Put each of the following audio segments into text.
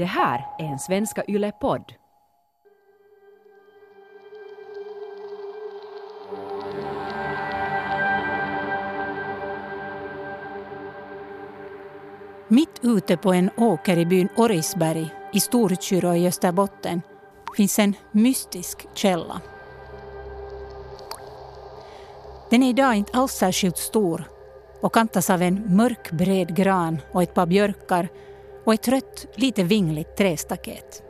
Det här är en Svenska Yle-podd. Mitt ute på en åker i byn Orisberg i Storkyrå i Österbotten finns en mystisk källa. Den är idag inte alls särskilt stor och kantas av en mörk bred gran och ett par björkar och ett rött, lite vingligt trästaket.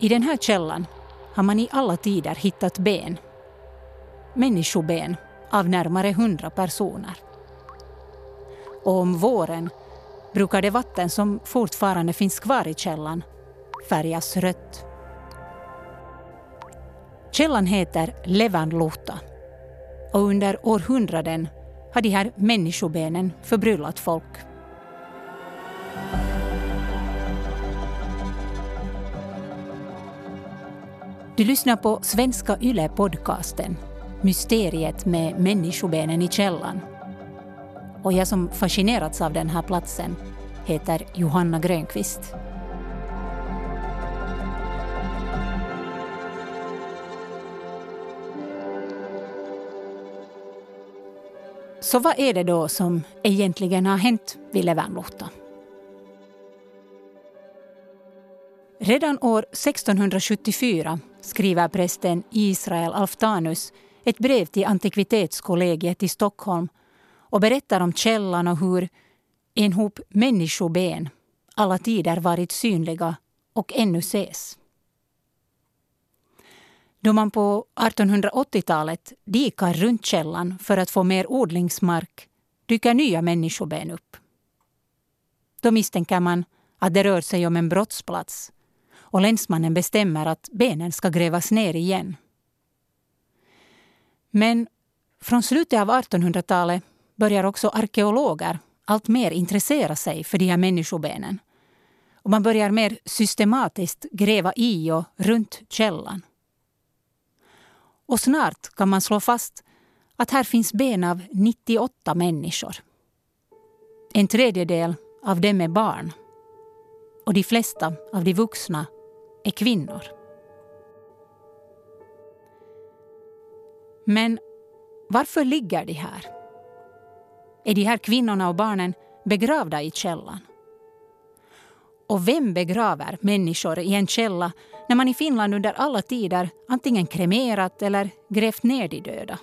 I den här källan har man i alla tider hittat ben. Människoben av närmare hundra personer. Och om våren brukar det vatten som fortfarande finns kvar i källan färgas rött. Källan heter Levanluhta och under århundraden har de här människobenen förbryllat folk. Du lyssnar på Svenska Yle-podcasten Mysteriet med människobenen i källan. Och jag som fascinerats av den här platsen heter Johanna Grönqvist. Så vad är det då som egentligen har hänt vid Levanluhta? Redan år 1674 skriver prästen Israel Alftanus ett brev till Antikvitetskollegiet i Stockholm och berättar om källan och hur en hop människoben alla tider varit synliga och ännu ses. Då man på 1880-talet dikar runt källan för att få mer odlingsmark dyker nya människoben upp. Då misstänker man att det rör sig om en brottsplats och länsmannen bestämmer att benen ska grävas ner igen. Men från slutet av 1800-talet börjar också arkeologer allt mer intressera sig för de här människobenen. Och man börjar mer systematiskt gräva i och runt källan. Och snart kan man slå fast att här finns ben av 98 människor. En tredjedel av dem är barn. Och de flesta av de vuxna är kvinnor. Men varför ligger de här? Är de här kvinnorna och barnen begravda i källan? Och vem begraver människor i en källa när man i Finland under alla tider antingen kremerat eller grävt ner de döda?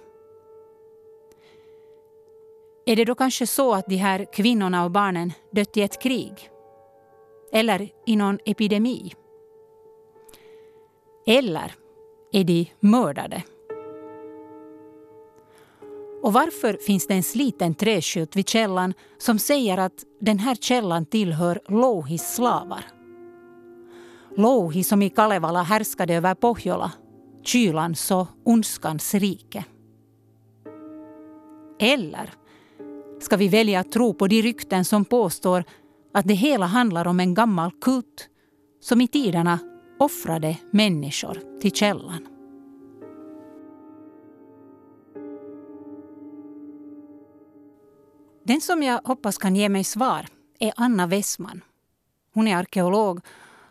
Är det då kanske så att de här kvinnorna och barnen dött i ett krig? Eller i någon epidemi? Eller är de mördade? Och varför finns det en sliten träskylt vid källan som säger att den här källan tillhör Louhis slavar? Louhi som i Kalevala härskade över Pohjola, kylans och ondskans rike. Eller ska vi välja att tro på de rykten som påstår att det hela handlar om en gammal kult som i tiderna offrade människor till källan? Den som jag hoppas kan ge mig svar är Anna Wessman. Hon är arkeolog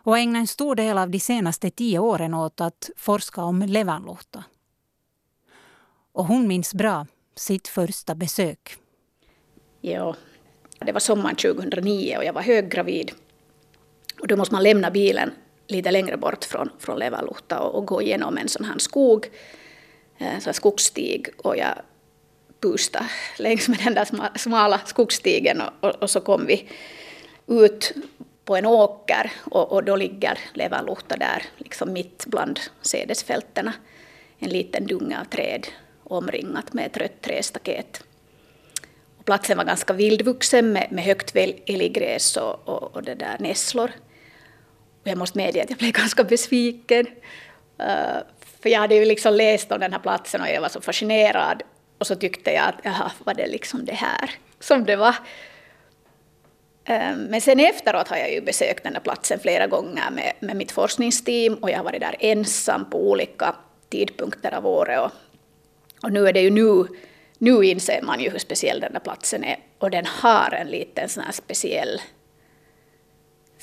och har ägnat en stor del av de senaste tio åren åt att forska om Levanluhta. Och hon minns bra sitt första besök. Ja, det var sommaren 2009 och jag var höggravid. Och då måste man lämna bilen lite längre bort från, från Levaluhta och, och gå igenom en sån här skog, eh, en sån här skogsstig. Och jag pusta längs med den där smala skogsstigen och, och, och, så kom vi ut på en åker och, och då ligger Levaluhta där, liksom mitt bland sädesfältena, En liten dunge av träd omringat med ett rött trästaket. Och platsen var ganska vildvuxen med, med högt älggräs och, och, och det där nässlor. Och jag måste medge att jag blev ganska besviken. Uh, för jag hade ju liksom läst om den här platsen och jag var så fascinerad och så tyckte jag att jaha, var det liksom det här som det var. Eh, men sen efteråt har jag ju besökt den här platsen flera gånger med, med mitt forskningsteam och jag har varit där ensam på olika tidpunkter av året. Och, och nu är det ju nu, nu inser man ju hur speciell den här platsen är och den har en liten sån här speciell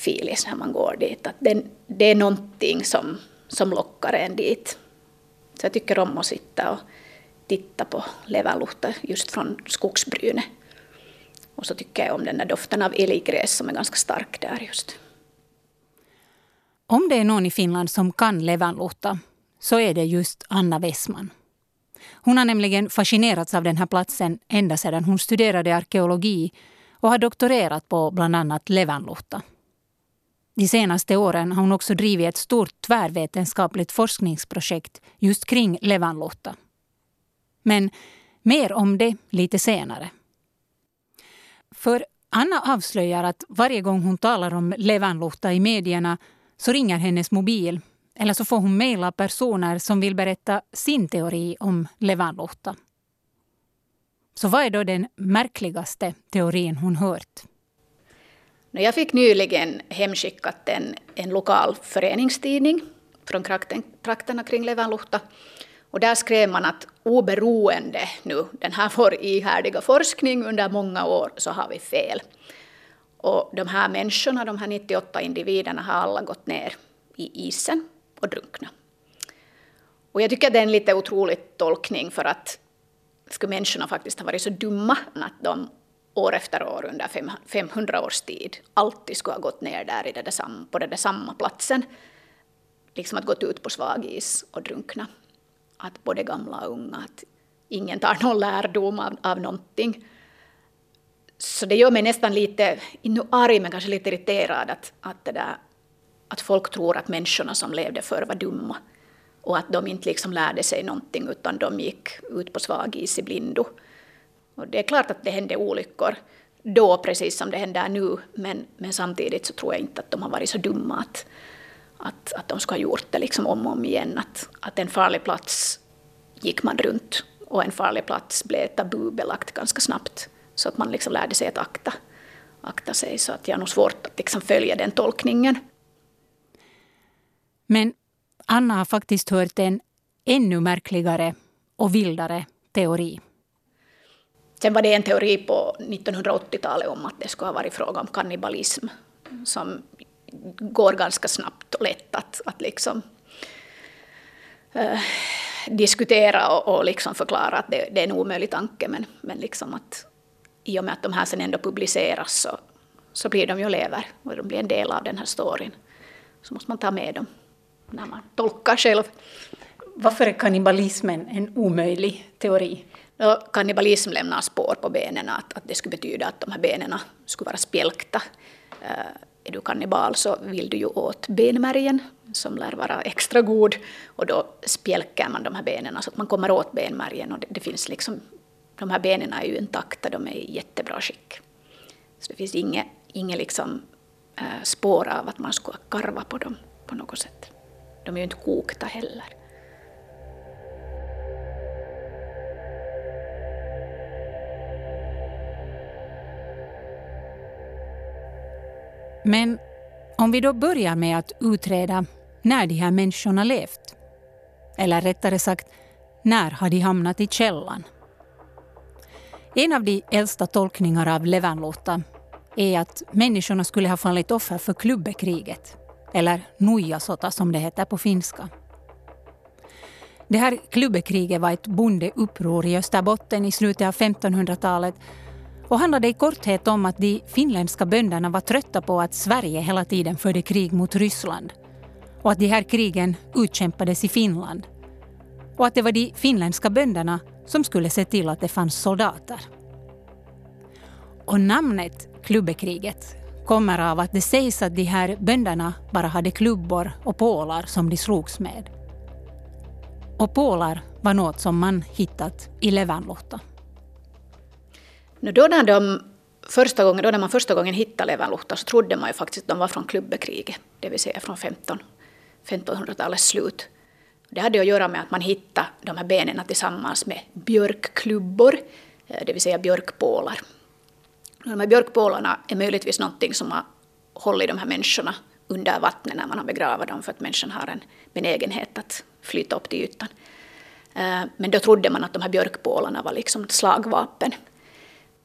filis när man går dit. Att det, det är någonting som, som lockar en dit. Så jag tycker om att sitta och titta på leverluhta just från skogsbrynet. Och så tycker jag om den där doften av älggräs som är ganska stark där just. Om det är någon i Finland som kan levanluhta så är det just Anna Westman. Hon har nämligen fascinerats av den här platsen ända sedan hon studerade arkeologi och har doktorerat på bland annat levanluhta. De senaste åren har hon också drivit ett stort tvärvetenskapligt forskningsprojekt just kring Levanlotta. Men mer om det lite senare. För Anna avslöjar att varje gång hon talar om Levanlotta i medierna så ringer hennes mobil eller så får hon mejla personer som vill berätta sin teori om Levanlotta. Så vad är då den märkligaste teorin hon hört? Jag fick nyligen hemskickat en, en lokal föreningstidning från trakten, trakterna kring Levanluhta. Och där skrev man att oberoende nu, den här vår ihärdiga forskning under många år, så har vi fel. Och de här människorna, de här 98 individerna, har alla gått ner i isen och drunknat. Och jag tycker att det är en lite otrolig tolkning för att skulle människorna faktiskt ha varit så dumma att de år efter år under 500 års tid alltid skulle ha gått ner där i det där, på den där samma platsen. Liksom att gått ut på svag is och drunkna. Att både gamla och unga, att ingen tar någon lärdom av, av någonting. Så det gör mig nästan lite, inte arg men kanske lite irriterad att, att, det där, att folk tror att människorna som levde förr var dumma. Och att de inte liksom lärde sig någonting utan de gick ut på svag is i blindo. Och det är klart att det hände olyckor då, precis som det händer nu, men, men samtidigt så tror jag inte att de har varit så dumma att, att, att de ska ha gjort det liksom om och om igen. Att, att en farlig plats gick man runt och en farlig plats blev tabubelagt ganska snabbt. Så att man liksom lärde sig att akta, akta sig. Så att jag har nog svårt att liksom följa den tolkningen. Men Anna har faktiskt hört en ännu märkligare och vildare teori. Sen var det en teori på 1980-talet om att det skulle ha varit fråga om kannibalism som går ganska snabbt och lätt att, att liksom, eh, diskutera och, och liksom förklara att det, det, är en omöjlig tanke. Men, men liksom att i och med att de här sen ändå publiceras så, så blir de ju lever och de blir en del av den här storyn. Så måste man ta med dem när man tolkar själv. Varför är kannibalismen en omöjlig teori? Kannibalism lämnar spår på benen, att, att det skulle betyda att de här benen skulle vara spjälkta. Uh, är du kannibal så vill du ju åt benmärgen som lär vara extra god och då spjälker man de här benen så att man kommer åt benmärgen och det, det finns liksom, de här benen är ju intakta, de är i jättebra skick. Så det finns inget, inget liksom, uh, spår av att man skulle karva på dem på något sätt. De är ju inte kokta heller. Men om vi då börjar med att utreda när de här människorna levt. Eller rättare sagt, när har de hamnat i källan? En av de äldsta tolkningarna av Levanluhta är att människorna skulle ha fallit offer för klubbekriget, eller Nujasota som det heter på finska. Det här klubbekriget var ett bondeuppror i Österbotten i slutet av 1500-talet och handlade i korthet om att de finländska bönderna var trötta på att Sverige hela tiden förde krig mot Ryssland och att de här krigen utkämpades i Finland och att det var de finländska bönderna som skulle se till att det fanns soldater. Och namnet Klubbekriget kommer av att det sägs att de här bönderna bara hade klubbor och pålar som de slogs med. Och pålar var något som man hittat i nu Då när, de första gången, då när man första gången hittade leverluhtar så trodde man ju faktiskt att de var från klubbekriget, det vill säga från 15, 1500-talets slut. Det hade att göra med att man hittade de här benen tillsammans med björkklubbor, eh, det vill säga björkpålar. De här björkpålarna är möjligtvis någonting som har hållit de här människorna under vattnet när man har begravat dem, för att människan har en benägenhet att flyta upp till ytan. Eh, men då trodde man att de här björkpålarna var liksom ett slagvapen.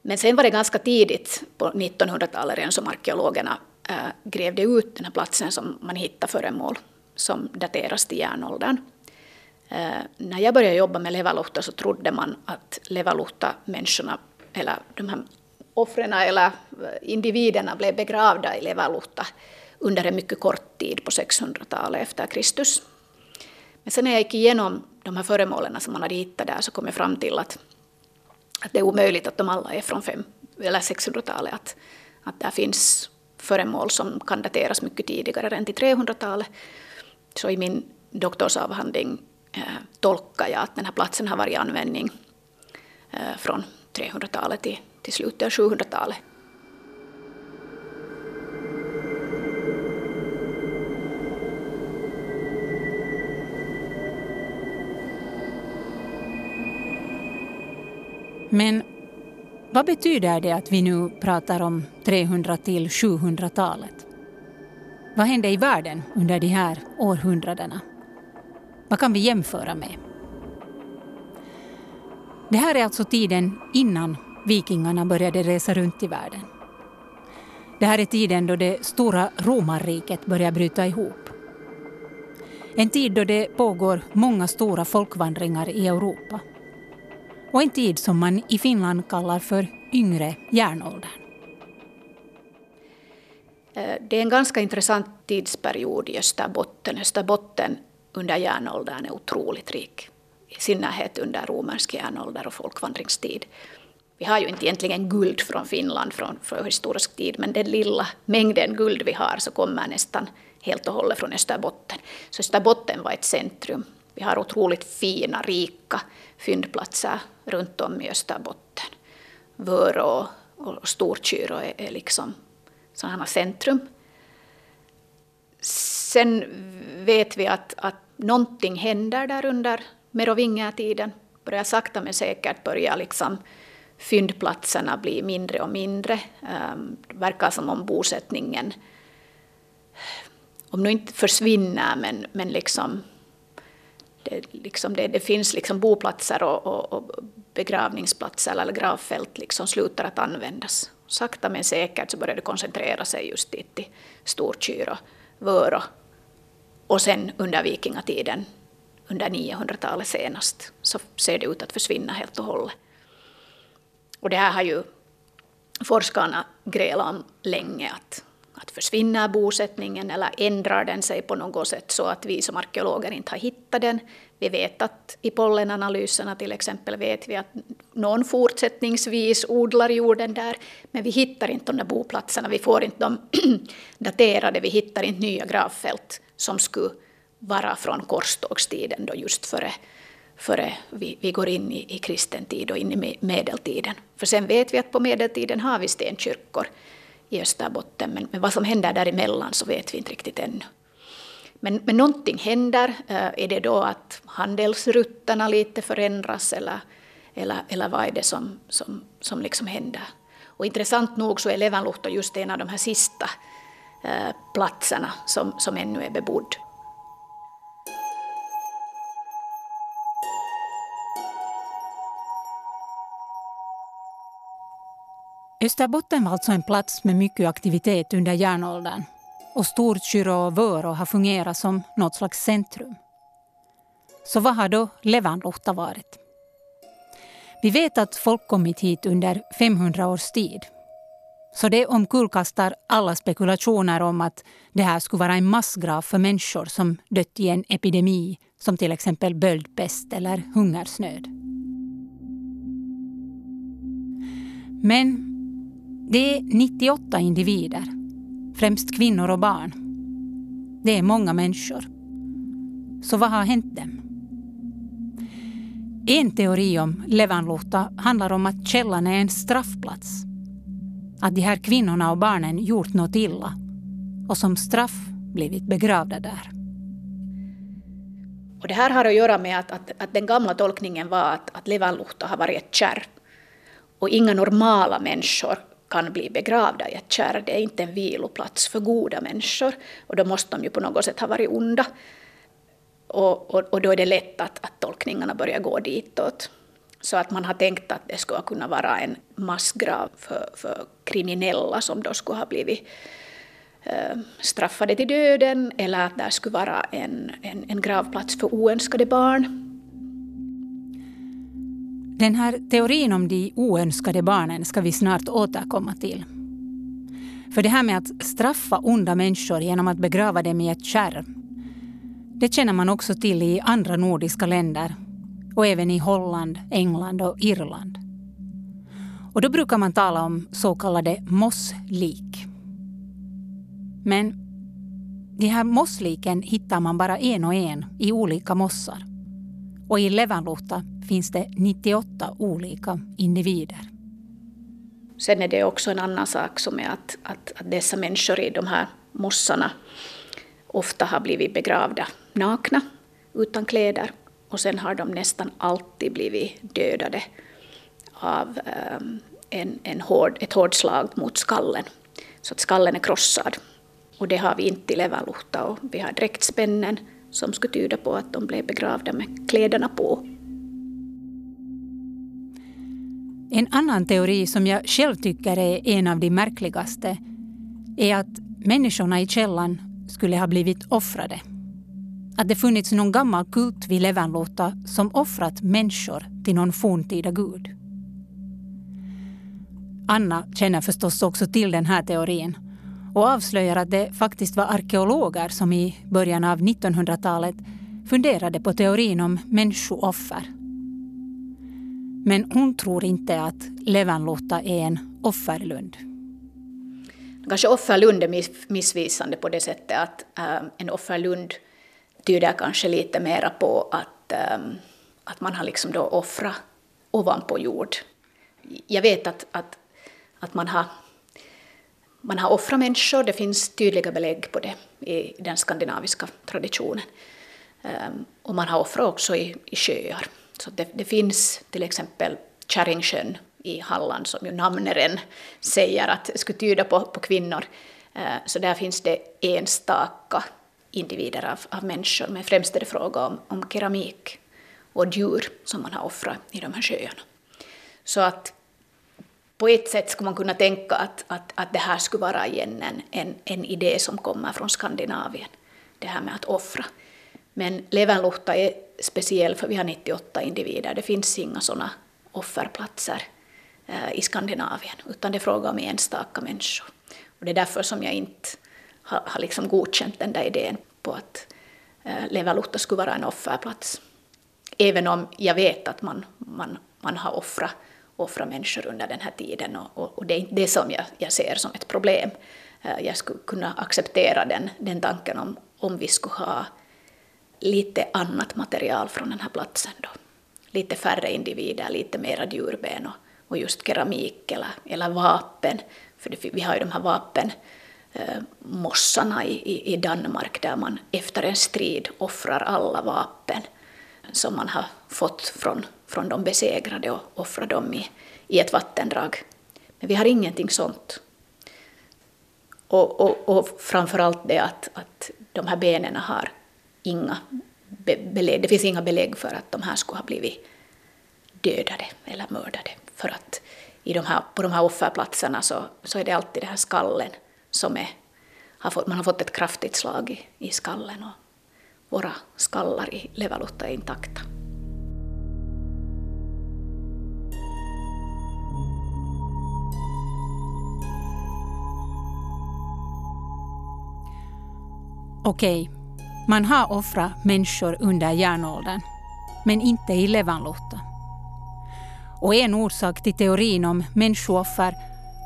Men sen var det ganska tidigt på 1900-talet redan som arkeologerna äh, grävde ut den här platsen som man hittade föremål som dateras till järnåldern. Äh, när jag började jobba med levaluhta så trodde man att levaluhta-människorna, eller de här offren eller individerna blev begravda i levaluhta under en mycket kort tid på 600-talet efter Kristus. Men sen när jag gick igenom de här föremålen som man hade hittat där så kom jag fram till att, att det är omöjligt att de alla är från 600-talet. Att, att där finns föremål som kan dateras mycket tidigare än till 300-talet. Så i min doktorsavhandling eh, tolkar jag att den här platsen har varit i användning eh, från 300-talet till, till slutet av 700-talet. Men vad betyder det att vi nu pratar om 300 till 700-talet? Vad hände i världen under de här århundradena? Vad kan vi jämföra med? Det här är alltså tiden innan vikingarna började resa runt i världen. Det här är tiden då det stora romarriket börjar bryta ihop. En tid då det pågår många stora folkvandringar i Europa. Och en tid som man i Finland kallar för yngre järnåldern. Eh, det är en ganska intressant tidsperiod i Österbotten. Österbotten under järnåldern är otroligt rik. I synnerhet under romersk järnålder och folkvandringstid. Vi har ju inte egentligen guld från Finland från förhistorisk tid, men den lilla mängden guld vi har så kommer nästan helt och hållet från Österbotten. Så Österbotten var ett centrum. Vi har otroligt fina, rika fyndplatser runt om i Österbotten. Vörå och Storkyrå är, är liksom sådana centrum. Sen vet vi att, att någonting händer där under merovingertiden. Börjar sakta men säkert börja liksom fyndplatserna bli mindre och mindre. Ehm, det verkar som om bosättningen, om nu inte försvinner, men, men liksom det, liksom det, det finns liksom boplatser och, och, och begravningsplatser eller gravfält liksom slutar att användas. Sakta men säkert så börjar det koncentrera sig just dit till Storkyrå, Vörå och sen under vikingatiden, under 900-talet senast, så ser det ut att försvinna helt och hållet. Och det här har ju forskarna grälat om länge, att, att försvinner bosättningen eller ändrar den sig på något sätt så att vi som arkeologer inte har hittat den. Vi vet att i pollenanalyserna till exempel vet vi att någon fortsättningsvis odlar jorden där, men vi hittar inte de där boplatserna, vi får inte dem daterade, vi hittar inte nya gravfält som skulle vara från korstågstiden, då just före, före vi, vi går in i, i kristen tid och in i medeltiden. För sen vet vi att på medeltiden har vi stenkyrkor i Österbotten, men, men vad som händer däremellan så vet vi inte riktigt ännu. Men, men någonting händer. Eh, är det då att handelsrutterna lite förändras eller, eller, eller vad är det som, som, som liksom händer? Och intressant nog så är Levanluhto just en av de här sista eh, platserna som, som ännu är bebodd. Österbotten var alltså en plats med mycket aktivitet under järnåldern och Storkyrå och Vörå har fungerat som något slags centrum. Så vad har då Levanluhta varit? Vi vet att folk kommit hit under 500 års tid. Så det omkullkastar alla spekulationer om att det här skulle vara en massgrav för människor som dött i en epidemi som till exempel böldpest eller hungersnöd. Men det är 98 individer, främst kvinnor och barn. Det är många människor. Så vad har hänt dem? En teori om Levanluhta handlar om att källan är en straffplats. Att de här kvinnorna och barnen gjort något illa och som straff blivit begravda där. Och det här har att göra med att, att, att den gamla tolkningen var att, att Levanluhta har varit ett kärr. Och inga normala människor kan bli begravda i ett kärr. Det är inte en viloplats för goda människor. Och då måste de ju på något sätt ha varit onda. Och, och, och då är det lätt att, att tolkningarna börjar gå ditåt. Så att man har tänkt att det skulle kunna vara en massgrav för, för kriminella som då skulle ha blivit eh, straffade till döden eller att det skulle vara en, en, en gravplats för oönskade barn. Den här teorin om de oönskade barnen ska vi snart återkomma till. För det här med att straffa onda människor genom att begrava dem i ett kärr, det känner man också till i andra nordiska länder och även i Holland, England och Irland. Och då brukar man tala om så kallade mosslik. Men de här mossliken hittar man bara en och en i olika mossar. Och i Levanluhta finns det 98 olika individer. Sen är det också en annan sak som är att, att, att dessa människor i de här mossarna ofta har blivit begravda nakna, utan kläder. Och sen har de nästan alltid blivit dödade av ehm, en, en hård, ett hårt slag mot skallen. Så att skallen är krossad. Och det har vi inte i Levaluhta. Och vi har dräktspännen som skulle tyda på att de blev begravda med kläderna på. En annan teori som jag själv tycker är en av de märkligaste är att människorna i källan skulle ha blivit offrade. Att det funnits någon gammal kult vid Levanlåta som offrat människor till någon forntida gud. Anna känner förstås också till den här teorin och avslöjar att det faktiskt var arkeologer som i början av 1900-talet funderade på teorin om människooffer. Men hon tror inte att Levanlotta är en offerlund. Kanske offerlund är missvisande på det sättet att äh, en offerlund tyder kanske lite mera på att, äh, att man har liksom då offrat ovanpå jord. Jag vet att, att, att man har man har offrat människor, det finns tydliga belägg på det i den skandinaviska traditionen. Äh, och man har offrat också i, i sjöar. Så det, det finns till exempel Kärringsjön i Halland som ju namneren säger att skulle tyda på, på kvinnor. Eh, så där finns det enstaka individer av, av människor, men främst är det fråga om, om keramik och djur som man har offrat i de här sjöarna. Så att på ett sätt skulle man kunna tänka att, att, att det här skulle vara igen en, en, en idé som kommer från Skandinavien, det här med att offra. Men Levenluhta är speciell för vi har 98 individer, det finns inga sådana offerplatser eh, i Skandinavien, utan det är fråga om enstaka människor. Och det är därför som jag inte har, har liksom godkänt den där idén på att eh, Levenluhta skulle vara en offerplats. Även om jag vet att man, man, man har offrat offra människor under den här tiden och, och, och det är inte det som jag, jag ser som ett problem. Eh, jag skulle kunna acceptera den, den tanken om, om vi skulle ha lite annat material från den här platsen då. Lite färre individer, lite mera djurben och, och just keramik eller, eller vapen. För det, vi har ju de här vapenmossarna eh, i, i Danmark där man efter en strid offrar alla vapen som man har fått från, från de besegrade och offrar dem i, i ett vattendrag. Men vi har ingenting sånt. Och, och, och framför allt det att, att de här benen har inga belägg, det finns inga belägg för att de här skulle ha blivit dödade eller mördade. För att i de här, på de här offerplatserna så, så är det alltid den här skallen som är, har fått, man har fått ett kraftigt slag i, i skallen. Och, våra skallar i Levalutta är intakta. Okej, man har offrat människor under järnåldern, men inte i Levanluhta. Och en orsak till teorin om människooffer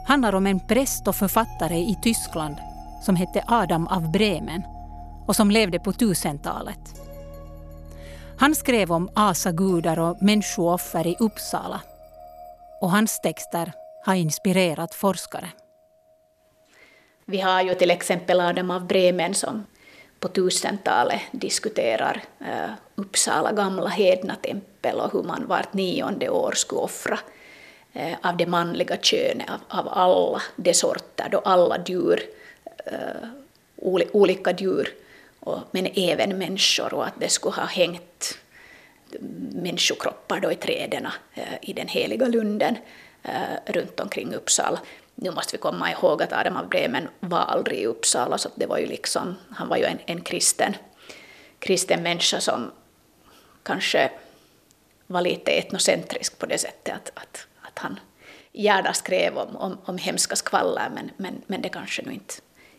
handlar om en präst och författare i Tyskland som hette Adam av Bremen och som levde på 1000-talet. Han skrev om asagudar och människooffer i Uppsala. Och hans texter har inspirerat forskare. Vi har ju till exempel Adam av Bremen som på 1000-talet diskuterar uh, Uppsala gamla hedna tempel och hur man vart nionde år skulle offra uh, av det manliga könet, av, av alla de sorter, då alla djur, uh, olika djur och, men även människor och att det skulle ha hängt människokroppar då i träden i den heliga lunden eh, runt omkring Uppsala nu måste vi komma ihåg att Adam av Bremen var aldrig i Uppsala, så det var ju liksom, han var ju en, en kristen, kristen människa som kanske var lite etnocentrisk på det sättet att, att, att han gärna skrev om, om, om hemska skvaller, men, men, men det kanske nu inte,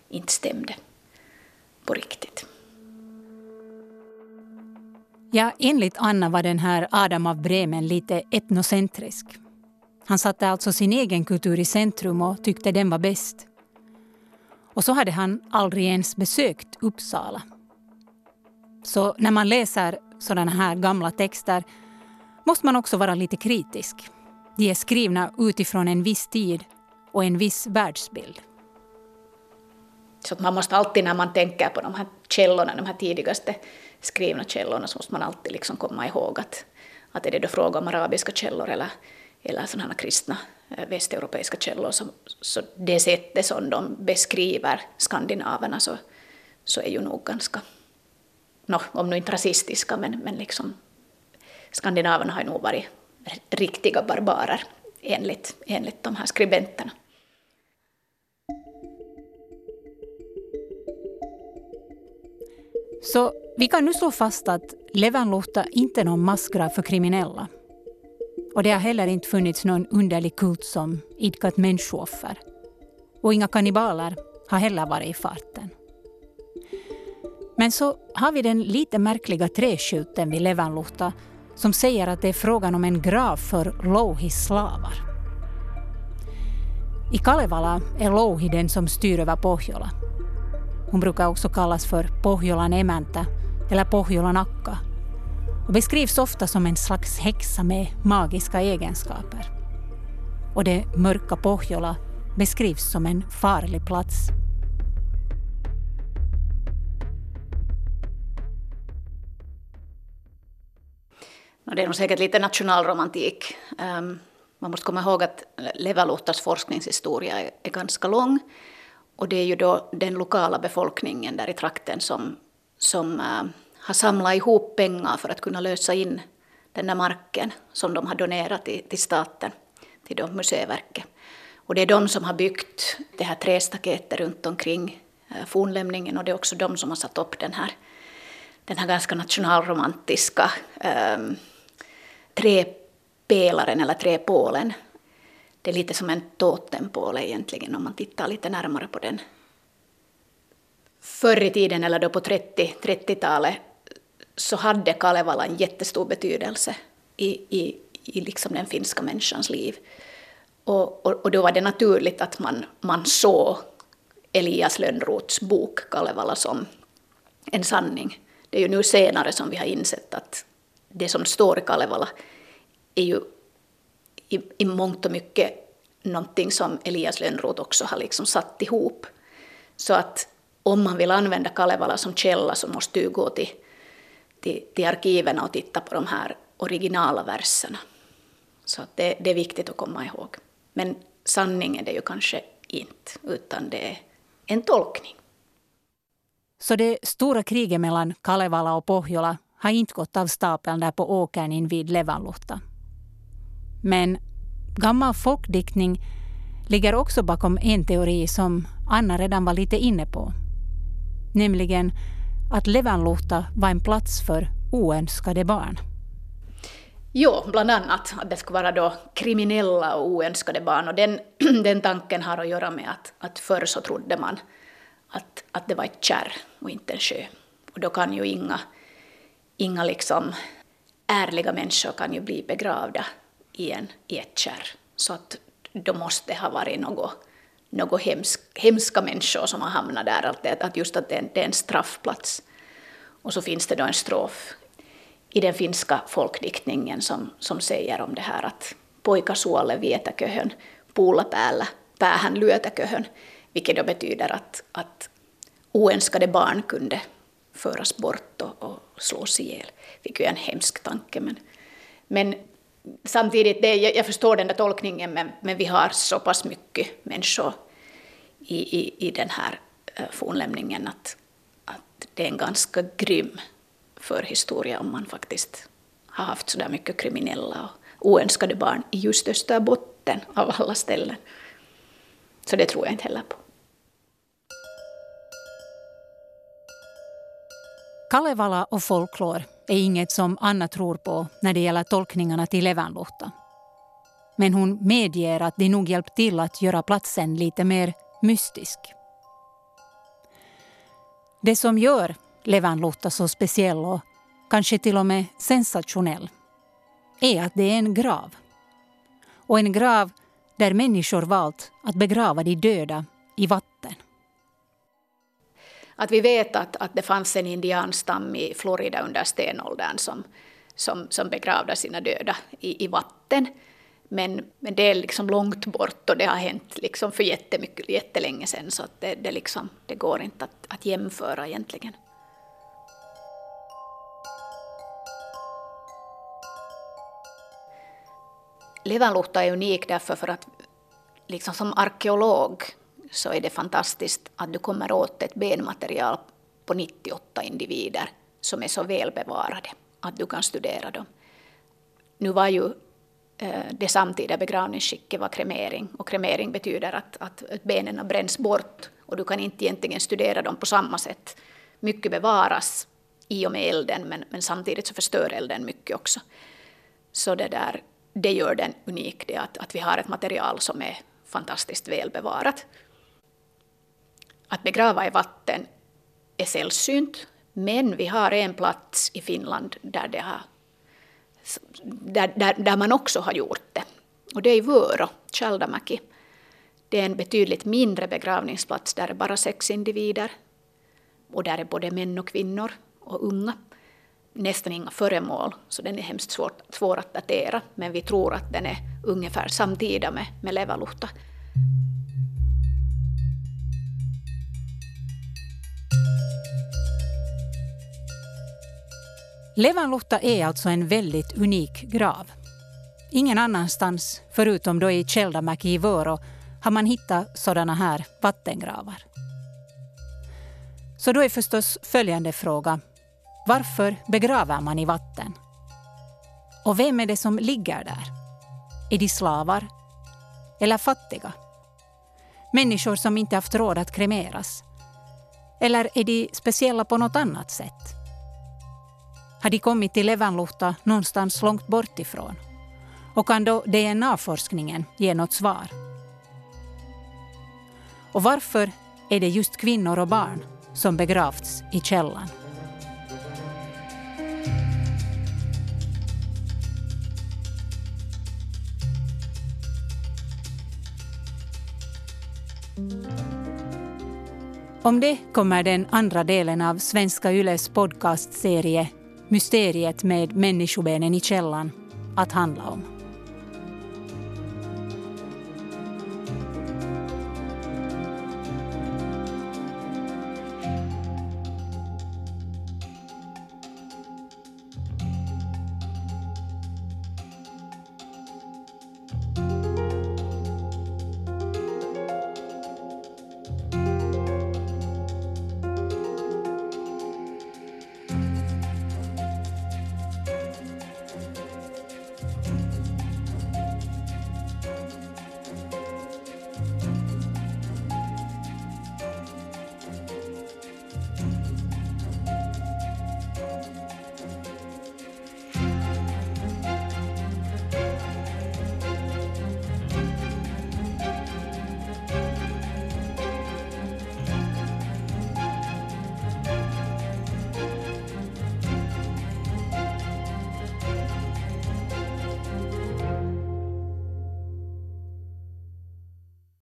inte stämde på riktigt. Ja, enligt Anna var den här Adam av Bremen lite etnocentrisk. Han satte alltså sin egen kultur i centrum och tyckte den var bäst. Och så hade han aldrig ens besökt Uppsala. Så när man läser sådana här gamla texter måste man också vara lite kritisk. De är skrivna utifrån en viss tid och en viss världsbild. Så man måste alltid när man tänker på de här källorna, de här tidigaste skrivna källorna, så måste man alltid liksom komma ihåg att, att är det då fråga om arabiska källor eller, eller sådana kristna eh, västeuropeiska källor, så, så det sättet som de beskriver skandinaverna så, så är ju nog ganska, no, om nu inte rasistiska, men, men liksom skandinaverna har ju nog varit riktiga barbarer enligt, enligt de här skribenterna. Så vi kan nu slå fast att Levanluhta inte är någon massgrav för kriminella. Och det har heller inte funnits någon underlig kult som idkat människooffer. Och inga kannibaler har heller varit i farten. Men så har vi den lite märkliga träskylten vid Levanluhta som säger att det är frågan om en grav för Louhis slavar. I Kalevala är Louhi den som styr över Pohjola. Hon brukar också kallas för Pohjolan emäntä eller Pohjolan akka och beskrivs ofta som en slags häxa med magiska egenskaper. Och det mörka Pohjola beskrivs som en farlig plats Det är nog säkert lite nationalromantik. Ehm, man måste komma ihåg att Levaluhtas forskningshistoria är ganska lång. Och det är ju då den lokala befolkningen där i trakten som, som ehm, har samlat ihop pengar för att kunna lösa in den där marken som de har donerat till, till staten, till då Museiverket. Och det är de som har byggt det här trästaketet runt omkring eh, fornlämningen och det är också de som har satt upp den här, den här ganska nationalromantiska ehm, um, träpelaren eller träpålen. Det är lite som en totempåle egentligen om man tittar lite närmare på den. Förr i tiden, eller då på 30, 30-talet, så hade Kalevala en jättestor betydelse i, i, i liksom den finska människans liv. Och, och, och, då var det naturligt att man, man såg Elias Lönnroths bok Kalevala som en sanning. Det är ju nu senare som vi har insett att det som står i Kalevala är ju i, i mångt och mycket någonting som Elias Lönnroth också har liksom satt ihop. Så att om man vill använda Kalevala som källa så måste du gå till, till, till arkiven och titta på de här originala verserna. Så att det, det är viktigt att komma ihåg. Men sanning är det ju kanske inte, utan det är en tolkning. Så det stora kriget mellan Kalevala och Pohjola har inte gått av stapeln där på åkern invid Levanluhta. Men gammal folkdiktning ligger också bakom en teori som Anna redan var lite inne på. Nämligen att Levanluhta var en plats för oönskade barn. Jo, bland annat att det skulle vara då kriminella och oönskade barn. Och den, den tanken har att göra med att, att förr så trodde man att, att det var ett kärr och inte en sjö. Och då kan ju inga inga liksom ärliga människor kan ju bli begravda i, en, i ett kärr. Så att då måste det ha varit något, något hemsk, hemska människor som har hamnat där. Att, att just att det är, det är en straffplats. Och så finns det då en strof i den finska folkdiktningen som, som säger om det här att pojka suolle vietäköhön, puulla päällä, päähän lyötäköhön, vilket då betyder att, att oönskade barn kunde föras bort och, och slås ihjäl. Vilket är en hemsk tanke. Men, men samtidigt, det, jag, jag förstår den där tolkningen, men, men vi har så pass mycket människor i, i, i den här eh, fornlämningen att, att det är en ganska grym förhistoria om man faktiskt har haft så där mycket kriminella och oönskade barn i just Österbotten av alla ställen. Så det tror jag inte heller på. Kalevala och folklor är inget som Anna tror på när det gäller tolkningarna till Levanluhta. Men hon medger att det nog hjälpt till att göra platsen lite mer mystisk. Det som gör Levanluhta så speciell och kanske till och med sensationell är att det är en grav. Och en grav där människor valt att begrava de döda i vatten. Att vi vet att, att det fanns en indianstam i Florida under stenåldern som, som, som begravde sina döda i, i vatten. Men, men det är liksom långt bort och det har hänt liksom för jättemycket, jättelänge sedan så att det, det, liksom, det går inte att, att jämföra egentligen. Levanluhta är unik därför för att liksom som arkeolog så är det fantastiskt att du kommer åt ett benmaterial på 98 individer som är så välbevarade att du kan studera dem. Nu var ju eh, det samtida begravningsskicket var kremering och kremering betyder att, att benen bränns bort och du kan inte egentligen studera dem på samma sätt. Mycket bevaras i och med elden men, men samtidigt så förstör elden mycket också. Så det, där, det gör den unik, det att, att vi har ett material som är fantastiskt välbevarat. Att begrava i vatten är sällsynt, men vi har en plats i Finland där, det har, där, där, där man också har gjort det. Och det är i Vörå, Tjaldamäki. Det är en betydligt mindre begravningsplats, där är bara sex individer. Och där är både män och kvinnor och unga. Nästan inga föremål, så den är hemskt svår, svår att datera. Men vi tror att den är ungefär samtida med, med Levaluhta. Levanluhta är alltså en väldigt unik grav. Ingen annanstans, förutom då i Tjeldamäki i Vörå, har man hittat sådana här vattengravar. Så då är förstås följande fråga. Varför begraver man i vatten? Och vem är det som ligger där? Är de slavar? Eller fattiga? Människor som inte haft råd att kremeras? Eller är de speciella på något annat sätt? Har de kommit till Levanluhta någonstans långt bort ifrån? Och kan då DNA-forskningen ge något svar? Och varför är det just kvinnor och barn som begravts i källan? Om det kommer den andra delen av Svenska Yles podcastserie Mysteriet med människobenen i källan att handla om.